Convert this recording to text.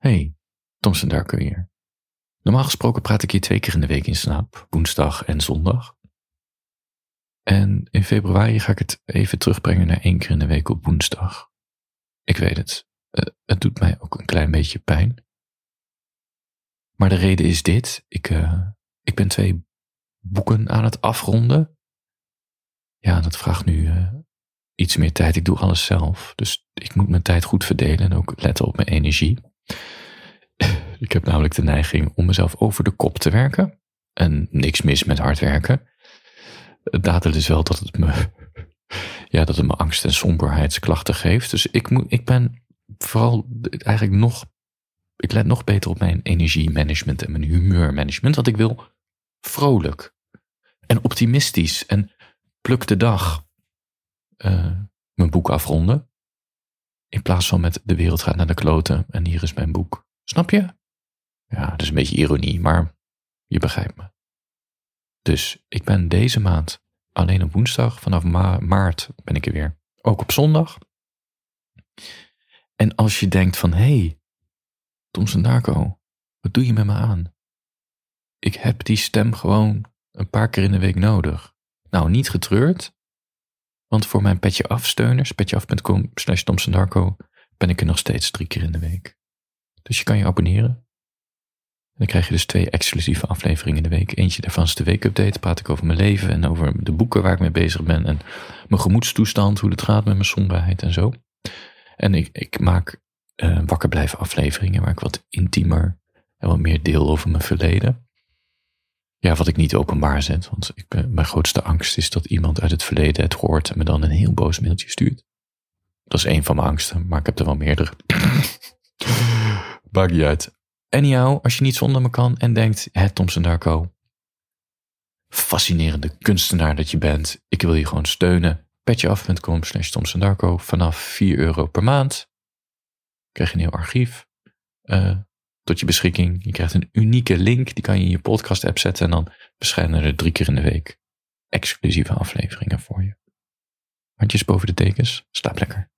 Hey, Thompson Darko hier. Normaal gesproken praat ik hier twee keer in de week in slaap, woensdag en zondag. En in februari ga ik het even terugbrengen naar één keer in de week op woensdag. Ik weet het, eh, het doet mij ook een klein beetje pijn. Maar de reden is dit, ik, uh, ik ben twee boeken aan het afronden. Ja, dat vraagt nu uh, iets meer tijd. Ik doe alles zelf, dus ik moet mijn tijd goed verdelen en ook letten op mijn energie. Ik heb namelijk de neiging om mezelf over de kop te werken. En niks mis met hard werken. Het nadeel is wel dat het me, ja, dat het me angst- en somberheidsklachten geeft. Dus ik, moet, ik ben vooral eigenlijk nog, ik let nog beter op mijn energiemanagement en mijn humeurmanagement. Want ik wil vrolijk en optimistisch en pluk de dag uh, mijn boek afronden. In plaats van met de wereld gaat naar de kloten en hier is mijn boek. Snap je? Ja, dat is een beetje ironie, maar je begrijpt me. Dus ik ben deze maand alleen op woensdag, vanaf maart ben ik er weer. Ook op zondag. En als je denkt van, hé, hey, Tom Darko, wat doe je met me aan? Ik heb die stem gewoon een paar keer in de week nodig. Nou, niet getreurd, want voor mijn petje afsteuners, petjeaf.com slash ben ik er nog steeds drie keer in de week. Dus je kan je abonneren. Dan krijg je dus twee exclusieve afleveringen in de week. Eentje daarvan is de weekupdate. Praat ik over mijn leven en over de boeken waar ik mee bezig ben. En mijn gemoedstoestand, hoe het gaat met mijn somberheid en zo. En ik, ik maak uh, wakker blijven afleveringen waar ik wat intiemer en wat meer deel over mijn verleden. Ja, wat ik niet openbaar zet. Want ik, mijn grootste angst is dat iemand uit het verleden het hoort en me dan een heel boos mailtje stuurt. Dat is één van mijn angsten, maar ik heb er wel meerdere. Maakt niet uit. Anyhow, als je niet zonder me kan en denkt, hè, Thompson Darko, fascinerende kunstenaar dat je bent, ik wil je gewoon steunen. petjeaf.com slash Thompson Darko vanaf 4 euro per maand. Krijg je een heel archief uh, tot je beschikking. Je krijgt een unieke link, die kan je in je podcast app zetten en dan verschijnen er drie keer in de week exclusieve afleveringen voor je. Handjes boven de tekens, slaap lekker.